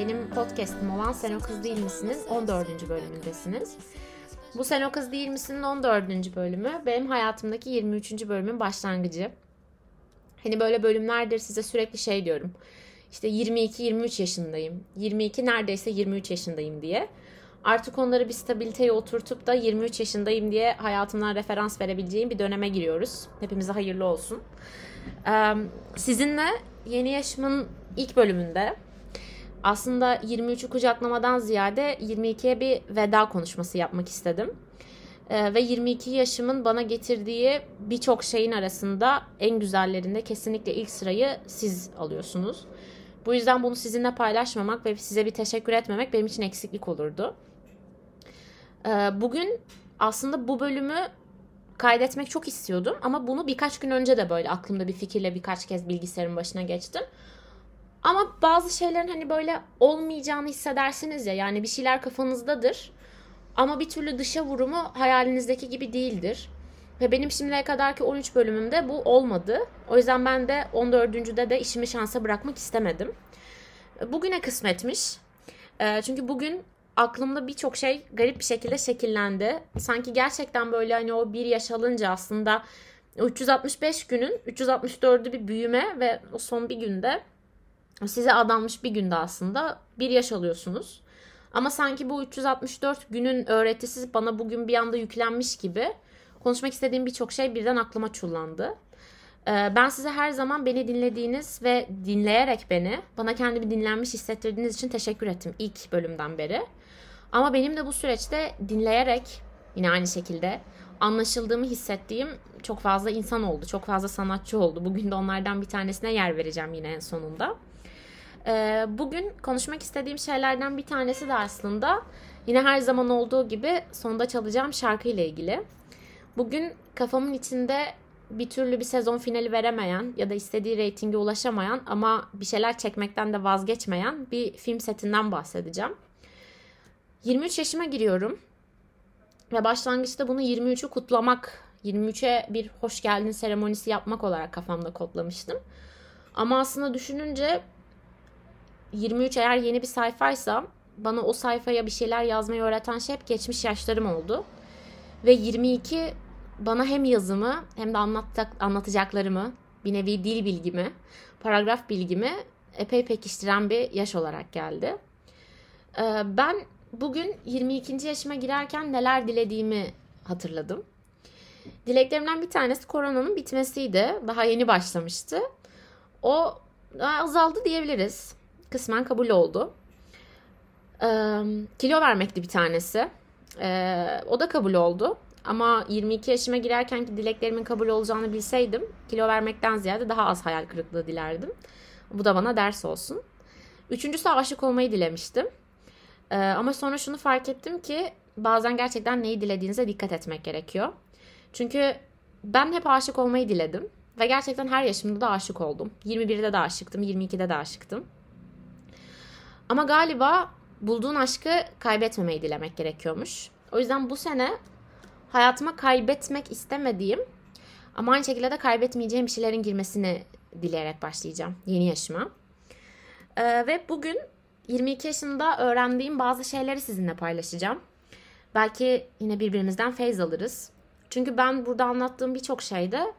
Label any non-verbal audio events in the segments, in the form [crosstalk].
benim podcast'im olan Sen o kız değil misiniz 14. bölümündesiniz. Bu Sen o kız değil misinin 14. bölümü benim hayatımdaki 23. bölümün başlangıcı. Hani böyle bölümlerdir size sürekli şey diyorum. İşte 22-23 yaşındayım. 22 neredeyse 23 yaşındayım diye. Artık onları bir stabiliteye oturtup da 23 yaşındayım diye hayatımdan referans verebileceğim bir döneme giriyoruz. Hepimize hayırlı olsun. Sizinle yeni yaşımın ilk bölümünde aslında 23'ü kucaklamadan ziyade 22'ye bir veda konuşması yapmak istedim. Ve 22 yaşımın bana getirdiği birçok şeyin arasında en güzellerinde kesinlikle ilk sırayı siz alıyorsunuz. Bu yüzden bunu sizinle paylaşmamak ve size bir teşekkür etmemek benim için eksiklik olurdu. Bugün aslında bu bölümü kaydetmek çok istiyordum ama bunu birkaç gün önce de böyle aklımda bir fikirle birkaç kez bilgisayarın başına geçtim. Ama bazı şeylerin hani böyle olmayacağını hissedersiniz ya yani bir şeyler kafanızdadır ama bir türlü dışa vurumu hayalinizdeki gibi değildir. Ve benim şimdiye kadarki 13 bölümümde bu olmadı. O yüzden ben de 14. de işimi şansa bırakmak istemedim. Bugüne kısmetmiş. Çünkü bugün aklımda birçok şey garip bir şekilde şekillendi. Sanki gerçekten böyle hani o bir yaş alınca aslında 365 günün 364'ü bir büyüme ve o son bir günde size adanmış bir günde aslında bir yaş alıyorsunuz. Ama sanki bu 364 günün öğretisi bana bugün bir anda yüklenmiş gibi konuşmak istediğim birçok şey birden aklıma çullandı. Ben size her zaman beni dinlediğiniz ve dinleyerek beni, bana kendimi dinlenmiş hissettirdiğiniz için teşekkür ettim ilk bölümden beri. Ama benim de bu süreçte dinleyerek yine aynı şekilde anlaşıldığımı hissettiğim çok fazla insan oldu. Çok fazla sanatçı oldu. Bugün de onlardan bir tanesine yer vereceğim yine en sonunda. Ee, bugün konuşmak istediğim şeylerden bir tanesi de aslında yine her zaman olduğu gibi sonda çalacağım şarkı ile ilgili. Bugün kafamın içinde bir türlü bir sezon finali veremeyen ya da istediği reytinge ulaşamayan ama bir şeyler çekmekten de vazgeçmeyen bir film setinden bahsedeceğim. 23 yaşıma giriyorum. Ve başlangıçta bunu 23'ü kutlamak, 23'e bir hoş geldin seremonisi yapmak olarak kafamda kodlamıştım. Ama aslında düşününce 23 eğer yeni bir sayfaysa bana o sayfaya bir şeyler yazmayı öğreten şey hep geçmiş yaşlarım oldu. Ve 22 bana hem yazımı hem de anlatacak, anlatacaklarımı, bir nevi dil bilgimi, paragraf bilgimi epey pekiştiren bir yaş olarak geldi. Ben bugün 22. yaşıma girerken neler dilediğimi hatırladım. Dileklerimden bir tanesi koronanın bitmesiydi. Daha yeni başlamıştı. O azaldı diyebiliriz. Kısmen kabul oldu. Ee, kilo vermekti bir tanesi. Ee, o da kabul oldu. Ama 22 yaşıma girerkenki dileklerimin kabul olacağını bilseydim kilo vermekten ziyade daha az hayal kırıklığı dilerdim. Bu da bana ders olsun. Üçüncüsü aşık olmayı dilemiştim. Ee, ama sonra şunu fark ettim ki bazen gerçekten neyi dilediğinize dikkat etmek gerekiyor. Çünkü ben hep aşık olmayı diledim. Ve gerçekten her yaşımda da aşık oldum. 21'de de aşıktım, 22'de de aşıktım. Ama galiba bulduğun aşkı kaybetmemeyi dilemek gerekiyormuş. O yüzden bu sene hayatıma kaybetmek istemediğim ama aynı şekilde de kaybetmeyeceğim bir şeylerin girmesini dileyerek başlayacağım yeni yaşıma. Ee, ve bugün 22 yaşında öğrendiğim bazı şeyleri sizinle paylaşacağım. Belki yine birbirimizden feyz alırız. Çünkü ben burada anlattığım birçok şeyde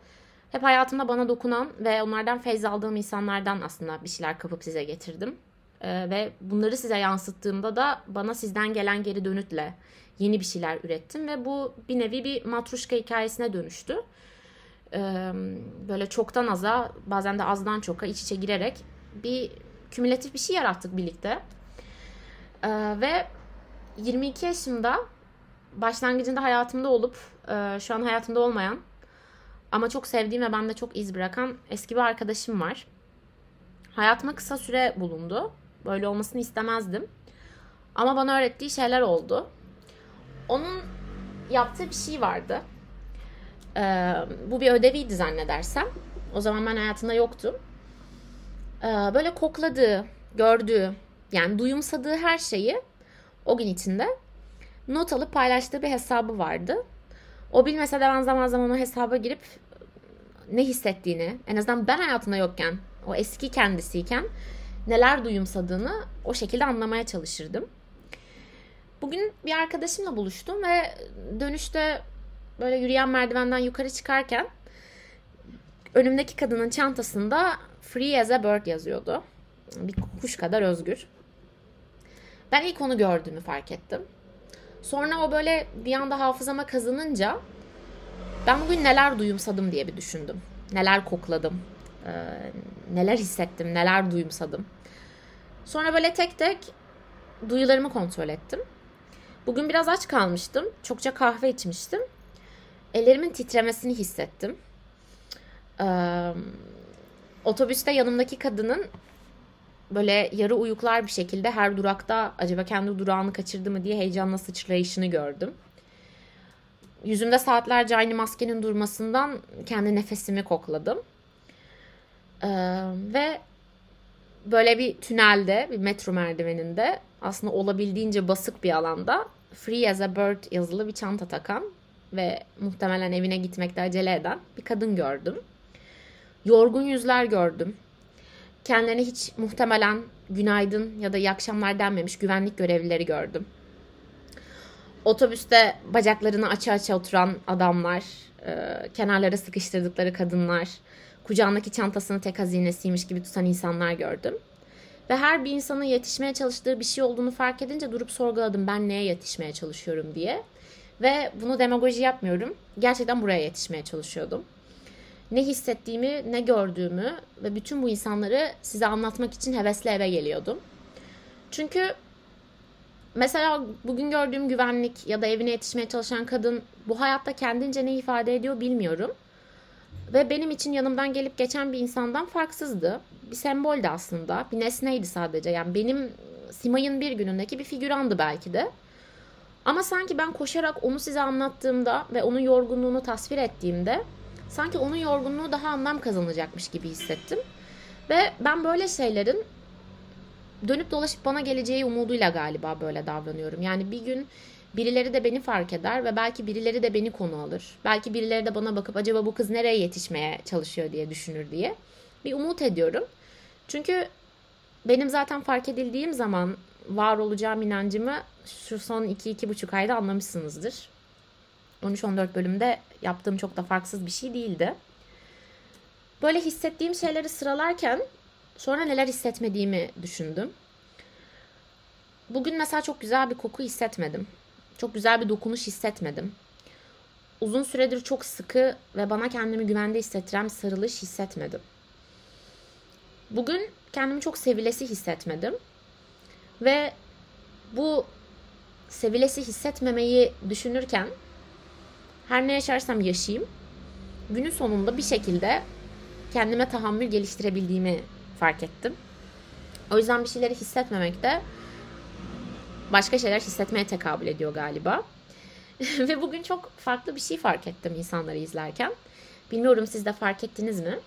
hep hayatımda bana dokunan ve onlardan feyz aldığım insanlardan aslında bir şeyler kapıp size getirdim. Ee, ve bunları size yansıttığımda da bana sizden gelen geri dönütle yeni bir şeyler ürettim ve bu bir nevi bir matruşka hikayesine dönüştü. Ee, böyle çoktan aza bazen de azdan çoka iç içe girerek bir kümülatif bir şey yarattık birlikte. Ee, ve 22 yaşımda başlangıcında hayatımda olup e, şu an hayatımda olmayan ama çok sevdiğim ve bende çok iz bırakan eski bir arkadaşım var. Hayatıma kısa süre bulundu. Böyle olmasını istemezdim. Ama bana öğrettiği şeyler oldu. Onun yaptığı bir şey vardı. Ee, bu bir ödeviydi zannedersem. O zaman ben hayatında yoktum. Ee, böyle kokladığı, gördüğü, yani duyumsadığı her şeyi o gün içinde not alıp paylaştığı bir hesabı vardı. O bilmese de ben zaman zaman o hesaba girip ne hissettiğini, en azından ben hayatında yokken o eski kendisiyken neler duyumsadığını o şekilde anlamaya çalışırdım. Bugün bir arkadaşımla buluştum ve dönüşte böyle yürüyen merdivenden yukarı çıkarken önümdeki kadının çantasında Free as a Bird yazıyordu. Bir kuş kadar özgür. Ben ilk onu gördüğümü fark ettim. Sonra o böyle bir anda hafızama kazınınca ben bugün neler duyumsadım diye bir düşündüm. Neler kokladım, e, neler hissettim, neler duyumsadım. Sonra böyle tek tek duyularımı kontrol ettim. Bugün biraz aç kalmıştım. Çokça kahve içmiştim. Ellerimin titremesini hissettim. Ee, otobüste yanımdaki kadının böyle yarı uyuklar bir şekilde her durakta acaba kendi durağını kaçırdı mı diye heyecanla sıçrayışını gördüm. Yüzümde saatlerce aynı maskenin durmasından kendi nefesimi kokladım. Ee, ve böyle bir tünelde, bir metro merdiveninde aslında olabildiğince basık bir alanda Free as a Bird yazılı bir çanta takan ve muhtemelen evine gitmekte acele eden bir kadın gördüm. Yorgun yüzler gördüm. Kendilerine hiç muhtemelen günaydın ya da iyi akşamlar denmemiş güvenlik görevlileri gördüm. Otobüste bacaklarını açı açı oturan adamlar, kenarlara sıkıştırdıkları kadınlar, kucağındaki çantasını tek hazinesiymiş gibi tutan insanlar gördüm. Ve her bir insanın yetişmeye çalıştığı bir şey olduğunu fark edince durup sorguladım ben neye yetişmeye çalışıyorum diye. Ve bunu demagoji yapmıyorum. Gerçekten buraya yetişmeye çalışıyordum. Ne hissettiğimi, ne gördüğümü ve bütün bu insanları size anlatmak için hevesle eve geliyordum. Çünkü mesela bugün gördüğüm güvenlik ya da evine yetişmeye çalışan kadın bu hayatta kendince ne ifade ediyor bilmiyorum. Ve benim için yanımdan gelip geçen bir insandan farksızdı. Bir semboldü aslında. Bir nesneydi sadece. Yani benim Simay'ın bir günündeki bir figürandı belki de. Ama sanki ben koşarak onu size anlattığımda ve onun yorgunluğunu tasvir ettiğimde sanki onun yorgunluğu daha anlam kazanacakmış gibi hissettim. Ve ben böyle şeylerin dönüp dolaşıp bana geleceği umuduyla galiba böyle davranıyorum. Yani bir gün birileri de beni fark eder ve belki birileri de beni konu alır. Belki birileri de bana bakıp acaba bu kız nereye yetişmeye çalışıyor diye düşünür diye. Bir umut ediyorum. Çünkü benim zaten fark edildiğim zaman var olacağım inancımı şu son 2-2,5 ayda anlamışsınızdır. 13-14 bölümde yaptığım çok da farksız bir şey değildi. Böyle hissettiğim şeyleri sıralarken sonra neler hissetmediğimi düşündüm. Bugün mesela çok güzel bir koku hissetmedim. Çok güzel bir dokunuş hissetmedim. Uzun süredir çok sıkı ve bana kendimi güvende hissettiren sarılış hissetmedim. Bugün kendimi çok sevilesi hissetmedim. Ve bu sevilesi hissetmemeyi düşünürken her ne yaşarsam yaşayayım günün sonunda bir şekilde kendime tahammül geliştirebildiğimi fark ettim. O yüzden bir şeyleri hissetmemek de başka şeyler hissetmeye tekabül ediyor galiba. [laughs] Ve bugün çok farklı bir şey fark ettim insanları izlerken. Bilmiyorum siz de fark ettiniz mi?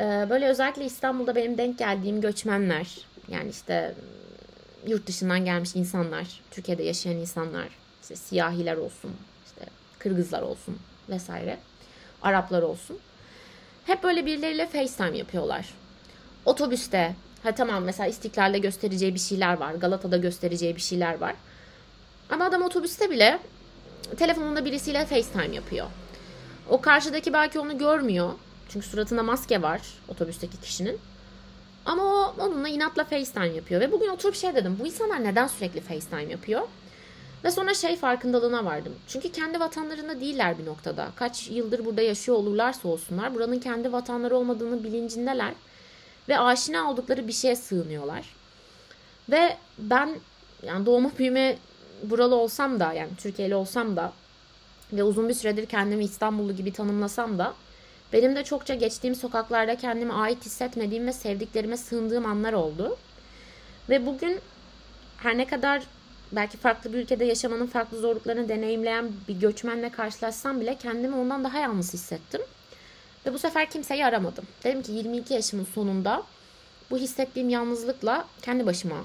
Ee, böyle özellikle İstanbul'da benim denk geldiğim göçmenler, yani işte yurt dışından gelmiş insanlar, Türkiye'de yaşayan insanlar, işte siyahiler olsun, işte Kırgızlar olsun vesaire, Araplar olsun. Hep böyle birileriyle FaceTime yapıyorlar. Otobüste, ha tamam mesela İstiklal'de göstereceği bir şeyler var, Galata'da göstereceği bir şeyler var. Ama adam otobüste bile telefonunda birisiyle FaceTime yapıyor. O karşıdaki belki onu görmüyor. Çünkü suratında maske var otobüsteki kişinin. Ama o onunla inatla FaceTime yapıyor. Ve bugün oturup şey dedim. Bu insanlar neden sürekli FaceTime yapıyor? Ve sonra şey farkındalığına vardım. Çünkü kendi vatanlarında değiller bir noktada. Kaç yıldır burada yaşıyor olurlarsa olsunlar. Buranın kendi vatanları olmadığını bilincindeler. Ve aşina oldukları bir şeye sığınıyorlar. Ve ben yani doğma büyüme buralı olsam da yani Türkiye'li olsam da ve uzun bir süredir kendimi İstanbullu gibi tanımlasam da benim de çokça geçtiğim sokaklarda kendime ait hissetmediğim ve sevdiklerime sığındığım anlar oldu. Ve bugün her ne kadar belki farklı bir ülkede yaşamanın farklı zorluklarını deneyimleyen bir göçmenle karşılaşsam bile kendimi ondan daha yalnız hissettim. Ve bu sefer kimseyi aramadım. Dedim ki 22 yaşımın sonunda bu hissettiğim yalnızlıkla kendi başıma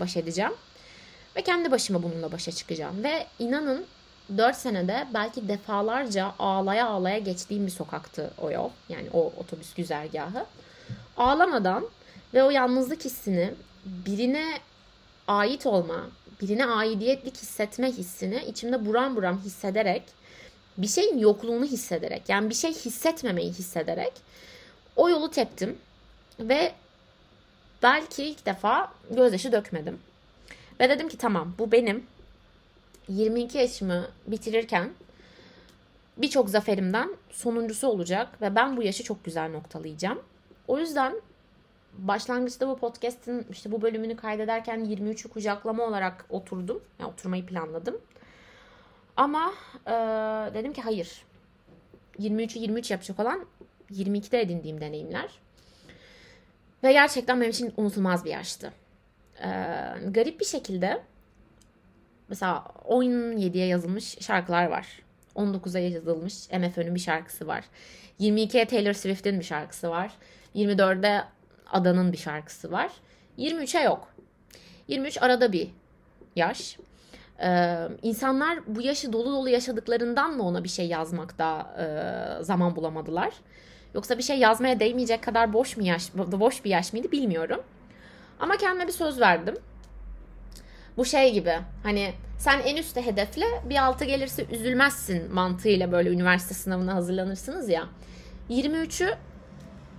baş edeceğim. Ve kendi başıma bununla başa çıkacağım. Ve inanın 4 senede belki defalarca ağlaya ağlaya geçtiğim bir sokaktı o yol. Yani o otobüs güzergahı. ağlamadan ve o yalnızlık hissini birine ait olma, birine aidiyetlik hissetme hissini içimde buram buram hissederek bir şeyin yokluğunu hissederek yani bir şey hissetmemeyi hissederek o yolu teptim ve belki ilk defa gözyaşı dökmedim. Ve dedim ki tamam bu benim 22 yaşımı bitirirken birçok zaferimden sonuncusu olacak ve ben bu yaşı çok güzel noktalayacağım. O yüzden başlangıçta bu podcast'in işte bu bölümünü kaydederken 23'ü kucaklama olarak oturdum. Yani oturmayı planladım. Ama e, dedim ki hayır. 23'ü 23 yapacak olan 22'de edindiğim deneyimler. Ve gerçekten benim için unutulmaz bir yaştı. E, garip bir şekilde mesela 17'ye yazılmış şarkılar var. 19'a yazılmış MFÖ'nün bir şarkısı var. 22'ye Taylor Swift'in bir şarkısı var. 24'de Ada'nın bir şarkısı var. 23'e yok. 23 arada bir yaş. Ee, insanlar bu yaşı dolu dolu yaşadıklarından mı ona bir şey yazmakta e, zaman bulamadılar? Yoksa bir şey yazmaya değmeyecek kadar boş mu yaş, boş bir yaş mıydı bilmiyorum. Ama kendime bir söz verdim. Bu şey gibi hani sen en üstte hedefle bir altı gelirse üzülmezsin mantığıyla böyle üniversite sınavına hazırlanırsınız ya. 23'ü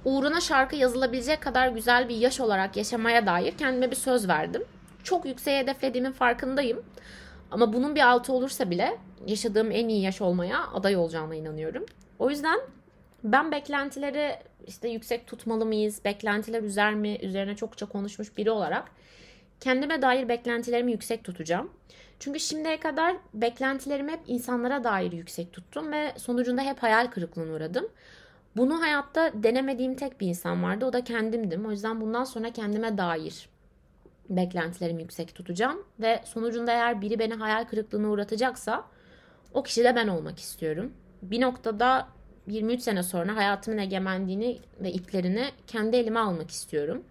uğruna şarkı yazılabilecek kadar güzel bir yaş olarak yaşamaya dair kendime bir söz verdim. Çok yükseğe hedeflediğimin farkındayım. Ama bunun bir altı olursa bile yaşadığım en iyi yaş olmaya aday olacağına inanıyorum. O yüzden ben beklentileri işte yüksek tutmalı mıyız? Beklentiler üzer mi? Üzerine çokça konuşmuş biri olarak kendime dair beklentilerimi yüksek tutacağım. Çünkü şimdiye kadar beklentilerimi hep insanlara dair yüksek tuttum ve sonucunda hep hayal kırıklığına uğradım. Bunu hayatta denemediğim tek bir insan vardı. O da kendimdim. O yüzden bundan sonra kendime dair beklentilerimi yüksek tutacağım. Ve sonucunda eğer biri beni hayal kırıklığına uğratacaksa o kişi de ben olmak istiyorum. Bir noktada 23 sene sonra hayatımın egemenliğini ve iplerini kendi elime almak istiyorum.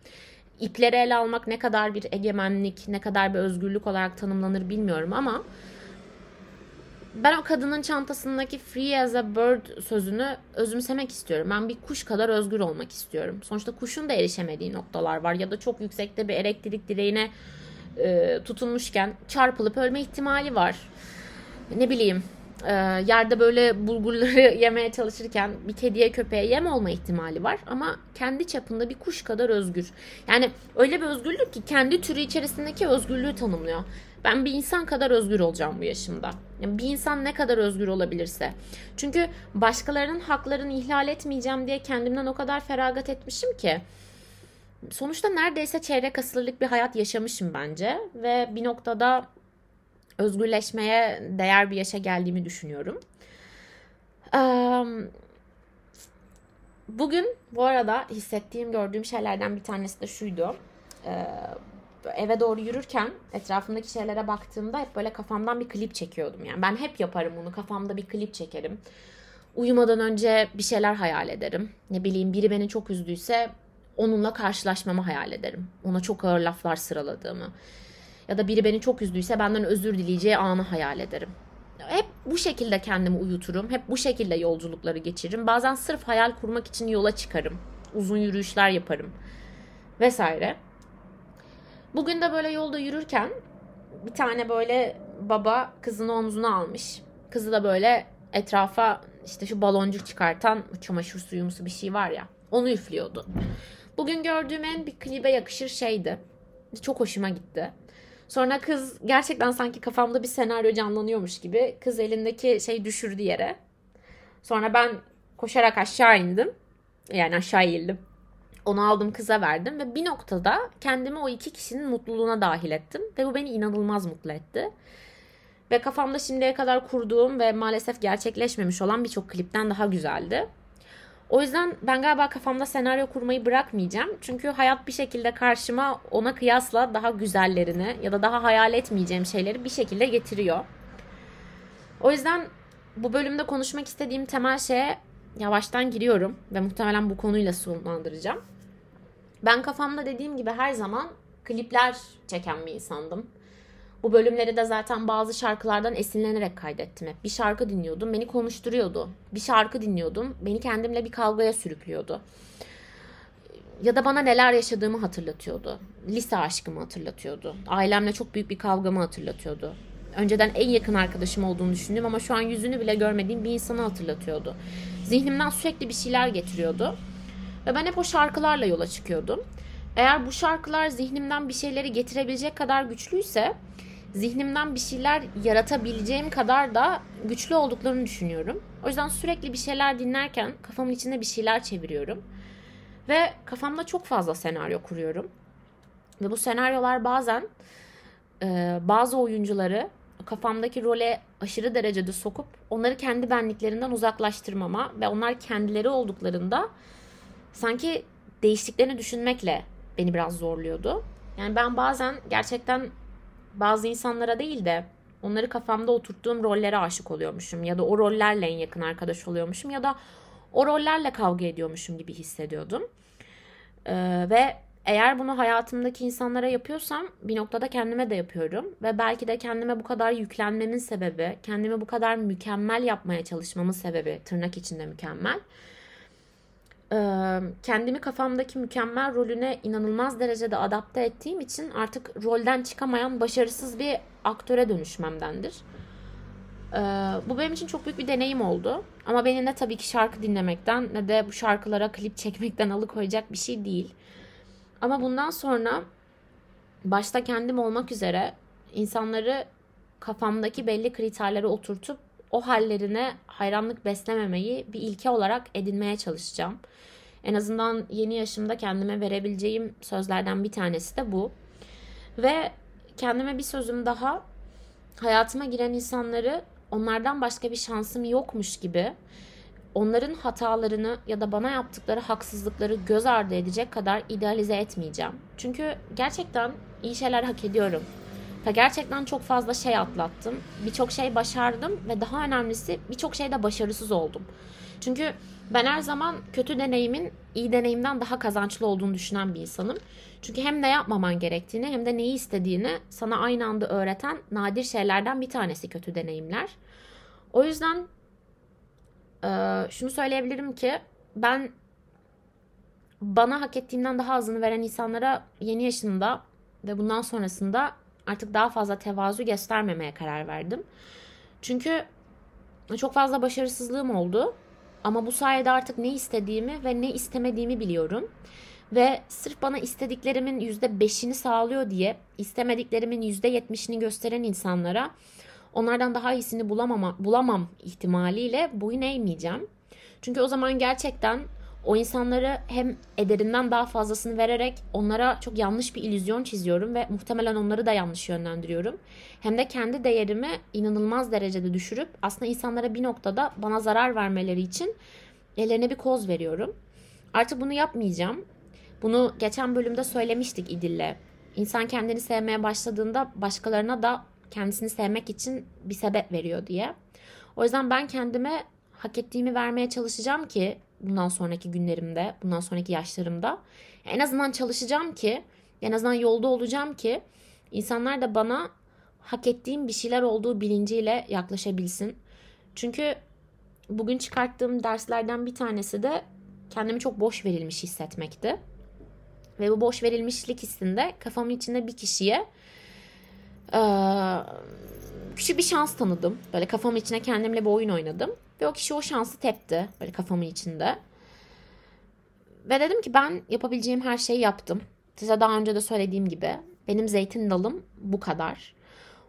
İpleri ele almak ne kadar bir egemenlik, ne kadar bir özgürlük olarak tanımlanır bilmiyorum ama ben o kadının çantasındaki free as a bird sözünü özümsemek istiyorum. Ben bir kuş kadar özgür olmak istiyorum. Sonuçta kuşun da erişemediği noktalar var ya da çok yüksekte bir elektrik direğine e, tutunmuşken çarpılıp ölme ihtimali var. Ne bileyim e, yerde böyle bulgurları [laughs] yemeye çalışırken bir kediye köpeğe yem olma ihtimali var ama kendi çapında bir kuş kadar özgür. Yani öyle bir özgürlük ki kendi türü içerisindeki özgürlüğü tanımlıyor. Ben bir insan kadar özgür olacağım bu yaşımda. Yani bir insan ne kadar özgür olabilirse. Çünkü başkalarının haklarını ihlal etmeyeceğim diye kendimden o kadar feragat etmişim ki. Sonuçta neredeyse çeyrek asırlık bir hayat yaşamışım bence. Ve bir noktada özgürleşmeye değer bir yaşa geldiğimi düşünüyorum. Bugün bu arada hissettiğim, gördüğüm şeylerden bir tanesi de şuydu eve doğru yürürken etrafımdaki şeylere baktığımda hep böyle kafamdan bir klip çekiyordum. Yani ben hep yaparım bunu. Kafamda bir klip çekerim. Uyumadan önce bir şeyler hayal ederim. Ne bileyim biri beni çok üzdüyse onunla karşılaşmamı hayal ederim. Ona çok ağır laflar sıraladığımı. Ya da biri beni çok üzdüyse benden özür dileyeceği anı hayal ederim. Hep bu şekilde kendimi uyuturum. Hep bu şekilde yolculukları geçiririm. Bazen sırf hayal kurmak için yola çıkarım. Uzun yürüyüşler yaparım. Vesaire. Bugün de böyle yolda yürürken bir tane böyle baba kızını omzuna almış. Kızı da böyle etrafa işte şu baloncuk çıkartan çamaşır suyumsu bir şey var ya onu üflüyordu. Bugün gördüğüm en bir klibe yakışır şeydi. Çok hoşuma gitti. Sonra kız gerçekten sanki kafamda bir senaryo canlanıyormuş gibi kız elindeki şey düşürdü yere. Sonra ben koşarak aşağı indim. Yani aşağı eğildim. Onu aldım kıza verdim ve bir noktada kendimi o iki kişinin mutluluğuna dahil ettim. Ve bu beni inanılmaz mutlu etti. Ve kafamda şimdiye kadar kurduğum ve maalesef gerçekleşmemiş olan birçok klipten daha güzeldi. O yüzden ben galiba kafamda senaryo kurmayı bırakmayacağım. Çünkü hayat bir şekilde karşıma ona kıyasla daha güzellerini ya da daha hayal etmeyeceğim şeyleri bir şekilde getiriyor. O yüzden bu bölümde konuşmak istediğim temel şeye yavaştan giriyorum ve muhtemelen bu konuyla sonlandıracağım. Ben kafamda dediğim gibi her zaman klipler çeken bir insandım. Bu bölümleri de zaten bazı şarkılardan esinlenerek kaydettim hep. Bir şarkı dinliyordum, beni konuşturuyordu. Bir şarkı dinliyordum, beni kendimle bir kavgaya sürüklüyordu. ya da bana neler yaşadığımı hatırlatıyordu. Lise aşkımı hatırlatıyordu. Ailemle çok büyük bir kavgamı hatırlatıyordu. Önceden en yakın arkadaşım olduğunu düşündüm ama şu an yüzünü bile görmediğim bir insanı hatırlatıyordu. Zihnimden sürekli bir şeyler getiriyordu. Ve ben hep o şarkılarla yola çıkıyordum. Eğer bu şarkılar zihnimden bir şeyleri getirebilecek kadar güçlüyse zihnimden bir şeyler yaratabileceğim kadar da güçlü olduklarını düşünüyorum. O yüzden sürekli bir şeyler dinlerken kafamın içinde bir şeyler çeviriyorum. Ve kafamda çok fazla senaryo kuruyorum. Ve bu senaryolar bazen e, bazı oyuncuları kafamdaki role aşırı derecede sokup onları kendi benliklerinden uzaklaştırmama ve onlar kendileri olduklarında sanki değiştiklerini düşünmekle beni biraz zorluyordu. Yani ben bazen gerçekten bazı insanlara değil de onları kafamda oturttuğum rollere aşık oluyormuşum ya da o rollerle en yakın arkadaş oluyormuşum ya da o rollerle kavga ediyormuşum gibi hissediyordum. Ee, ve eğer bunu hayatımdaki insanlara yapıyorsam bir noktada kendime de yapıyorum ve belki de kendime bu kadar yüklenmemin sebebi, kendimi bu kadar mükemmel yapmaya çalışmamın sebebi tırnak içinde mükemmel kendimi kafamdaki mükemmel rolüne inanılmaz derecede adapte ettiğim için artık rolden çıkamayan başarısız bir aktöre dönüşmemdendir. Bu benim için çok büyük bir deneyim oldu. Ama beni ne tabii ki şarkı dinlemekten ne de bu şarkılara klip çekmekten [laughs] alıkoyacak bir şey değil. Ama bundan sonra başta kendim olmak üzere insanları kafamdaki belli kriterlere oturtup o hallerine hayranlık beslememeyi bir ilke olarak edinmeye çalışacağım. En azından yeni yaşımda kendime verebileceğim sözlerden bir tanesi de bu. Ve kendime bir sözüm daha hayatıma giren insanları onlardan başka bir şansım yokmuş gibi onların hatalarını ya da bana yaptıkları haksızlıkları göz ardı edecek kadar idealize etmeyeceğim. Çünkü gerçekten iyi şeyler hak ediyorum. Ve gerçekten çok fazla şey atlattım. Birçok şey başardım ve daha önemlisi birçok şeyde başarısız oldum. Çünkü ben her zaman kötü deneyimin iyi deneyimden daha kazançlı olduğunu düşünen bir insanım. Çünkü hem ne yapmaman gerektiğini hem de neyi istediğini sana aynı anda öğreten nadir şeylerden bir tanesi kötü deneyimler. O yüzden şunu söyleyebilirim ki ben bana hak ettiğimden daha azını veren insanlara yeni yaşında ve bundan sonrasında artık daha fazla tevazu göstermemeye karar verdim. Çünkü çok fazla başarısızlığım oldu ama bu sayede artık ne istediğimi ve ne istemediğimi biliyorum. Ve sırf bana istediklerimin %5'ini sağlıyor diye istemediklerimin %70'ini gösteren insanlara onlardan daha iyisini bulamama, bulamam ihtimaliyle boyun eğmeyeceğim. Çünkü o zaman gerçekten o insanları hem ederinden daha fazlasını vererek onlara çok yanlış bir illüzyon çiziyorum ve muhtemelen onları da yanlış yönlendiriyorum. Hem de kendi değerimi inanılmaz derecede düşürüp aslında insanlara bir noktada bana zarar vermeleri için ellerine bir koz veriyorum. Artık bunu yapmayacağım. Bunu geçen bölümde söylemiştik İdil'le. İnsan kendini sevmeye başladığında başkalarına da kendisini sevmek için bir sebep veriyor diye. O yüzden ben kendime hak ettiğimi vermeye çalışacağım ki bundan sonraki günlerimde, bundan sonraki yaşlarımda. En azından çalışacağım ki, en azından yolda olacağım ki insanlar da bana hak ettiğim bir şeyler olduğu bilinciyle yaklaşabilsin. Çünkü bugün çıkarttığım derslerden bir tanesi de kendimi çok boş verilmiş hissetmekti. Ve bu boş verilmişlik hissinde kafamın içinde bir kişiye ee, küçük bir şans tanıdım. Böyle kafamın içine kendimle bir oyun oynadım. Ve o kişi o şansı tepti böyle kafamın içinde. Ve dedim ki ben yapabileceğim her şeyi yaptım. Size daha önce de söylediğim gibi benim zeytin dalım bu kadar.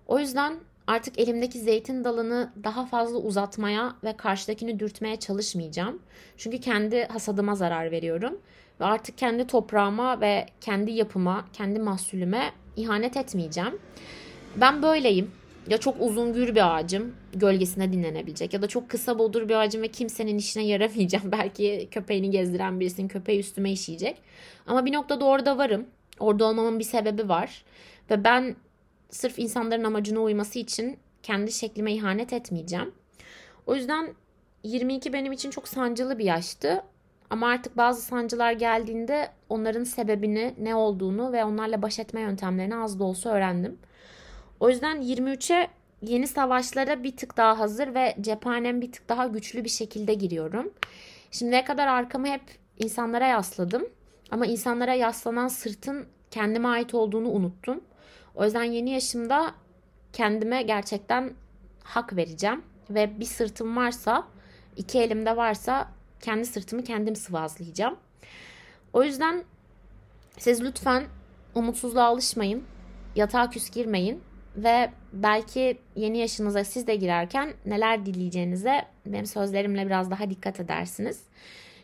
O yüzden artık elimdeki zeytin dalını daha fazla uzatmaya ve karşıdakini dürtmeye çalışmayacağım. Çünkü kendi hasadıma zarar veriyorum. Ve artık kendi toprağıma ve kendi yapıma, kendi mahsulüme ihanet etmeyeceğim. Ben böyleyim ya çok uzun gür bir ağacım gölgesine dinlenebilecek ya da çok kısa bodur bir ağacım ve kimsenin işine yaramayacağım. [laughs] Belki köpeğini gezdiren birisinin köpeği üstüme işeyecek. Ama bir noktada orada varım. Orada olmamın bir sebebi var. Ve ben sırf insanların amacına uyması için kendi şeklime ihanet etmeyeceğim. O yüzden 22 benim için çok sancılı bir yaştı. Ama artık bazı sancılar geldiğinde onların sebebini, ne olduğunu ve onlarla baş etme yöntemlerini az da olsa öğrendim. O yüzden 23'e yeni savaşlara bir tık daha hazır ve cephanem bir tık daha güçlü bir şekilde giriyorum. Şimdiye kadar arkamı hep insanlara yasladım. Ama insanlara yaslanan sırtın kendime ait olduğunu unuttum. O yüzden yeni yaşımda kendime gerçekten hak vereceğim. Ve bir sırtım varsa, iki elimde varsa kendi sırtımı kendim sıvazlayacağım. O yüzden siz lütfen umutsuzluğa alışmayın. Yatağa küs girmeyin. Ve belki yeni yaşınıza siz de girerken neler dileyeceğinize benim sözlerimle biraz daha dikkat edersiniz.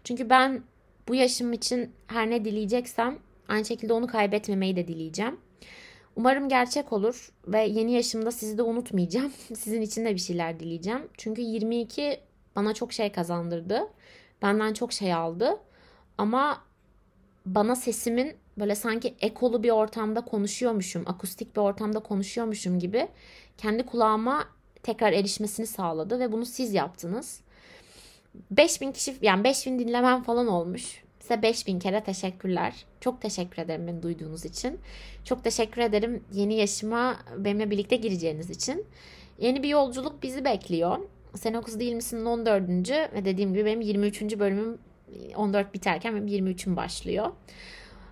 Çünkü ben bu yaşım için her ne dileyeceksem aynı şekilde onu kaybetmemeyi de dileyeceğim. Umarım gerçek olur ve yeni yaşımda sizi de unutmayacağım. [laughs] Sizin için de bir şeyler dileyeceğim. Çünkü 22 bana çok şey kazandırdı. Benden çok şey aldı. Ama bana sesimin böyle sanki ekolu bir ortamda konuşuyormuşum, akustik bir ortamda konuşuyormuşum gibi kendi kulağıma tekrar erişmesini sağladı ve bunu siz yaptınız. 5000 kişi yani 5000 dinlemem falan olmuş. Size 5000 kere teşekkürler. Çok teşekkür ederim beni duyduğunuz için. Çok teşekkür ederim yeni yaşıma benimle birlikte gireceğiniz için. Yeni bir yolculuk bizi bekliyor. Sen o kız değil misin 14. ve dediğim gibi benim 23. bölümüm 14 biterken benim 23'üm başlıyor.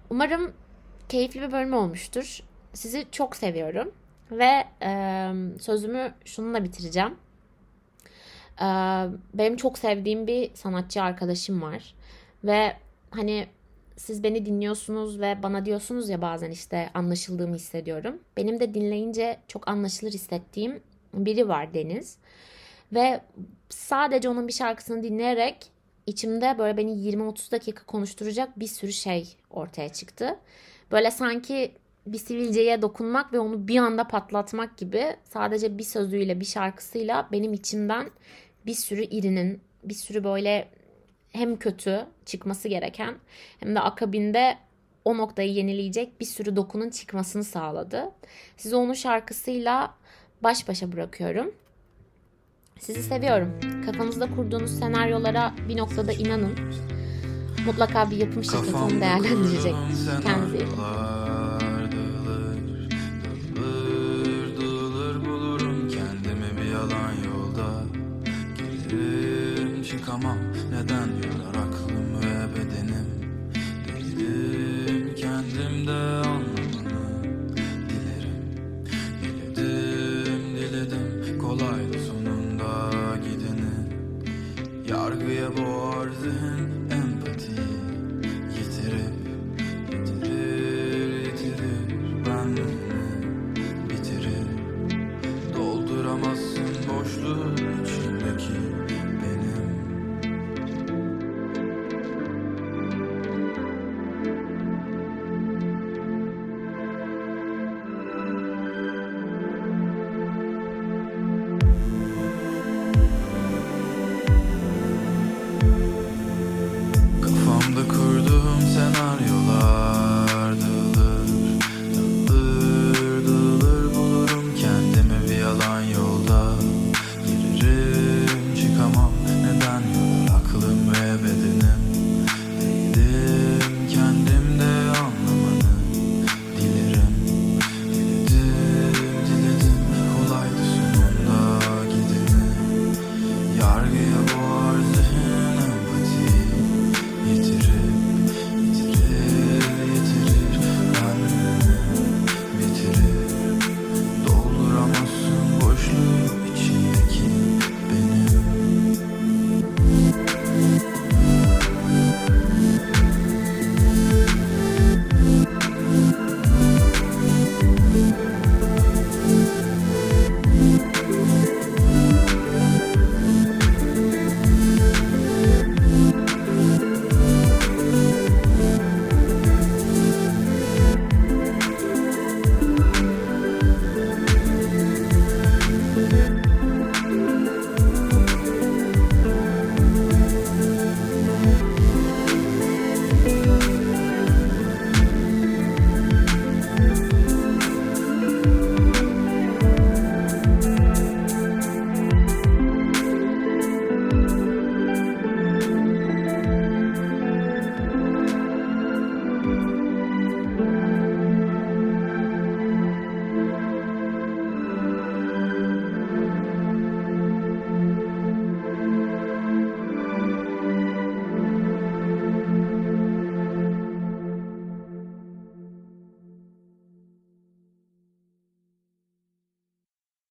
Umarım keyifli bir bölüm olmuştur. Sizi çok seviyorum ve e, sözümü şununla bitireceğim. E, benim çok sevdiğim bir sanatçı arkadaşım var ve hani siz beni dinliyorsunuz ve bana diyorsunuz ya bazen işte anlaşıldığımı hissediyorum. Benim de dinleyince çok anlaşılır hissettiğim biri var Deniz. Ve sadece onun bir şarkısını dinleyerek içimde böyle beni 20-30 dakika konuşturacak bir sürü şey ortaya çıktı. Böyle sanki bir sivilceye dokunmak ve onu bir anda patlatmak gibi sadece bir sözüyle bir şarkısıyla benim içimden bir sürü irinin bir sürü böyle hem kötü çıkması gereken hem de akabinde o noktayı yenileyecek bir sürü dokunun çıkmasını sağladı. Sizi onun şarkısıyla baş başa bırakıyorum. Sizi seviyorum. Kafanızda kurduğunuz senaryolara bir noktada inanın. Mutlaka bir yapım şirketi onu değerlendirecek. Kendinize iyi çıkamam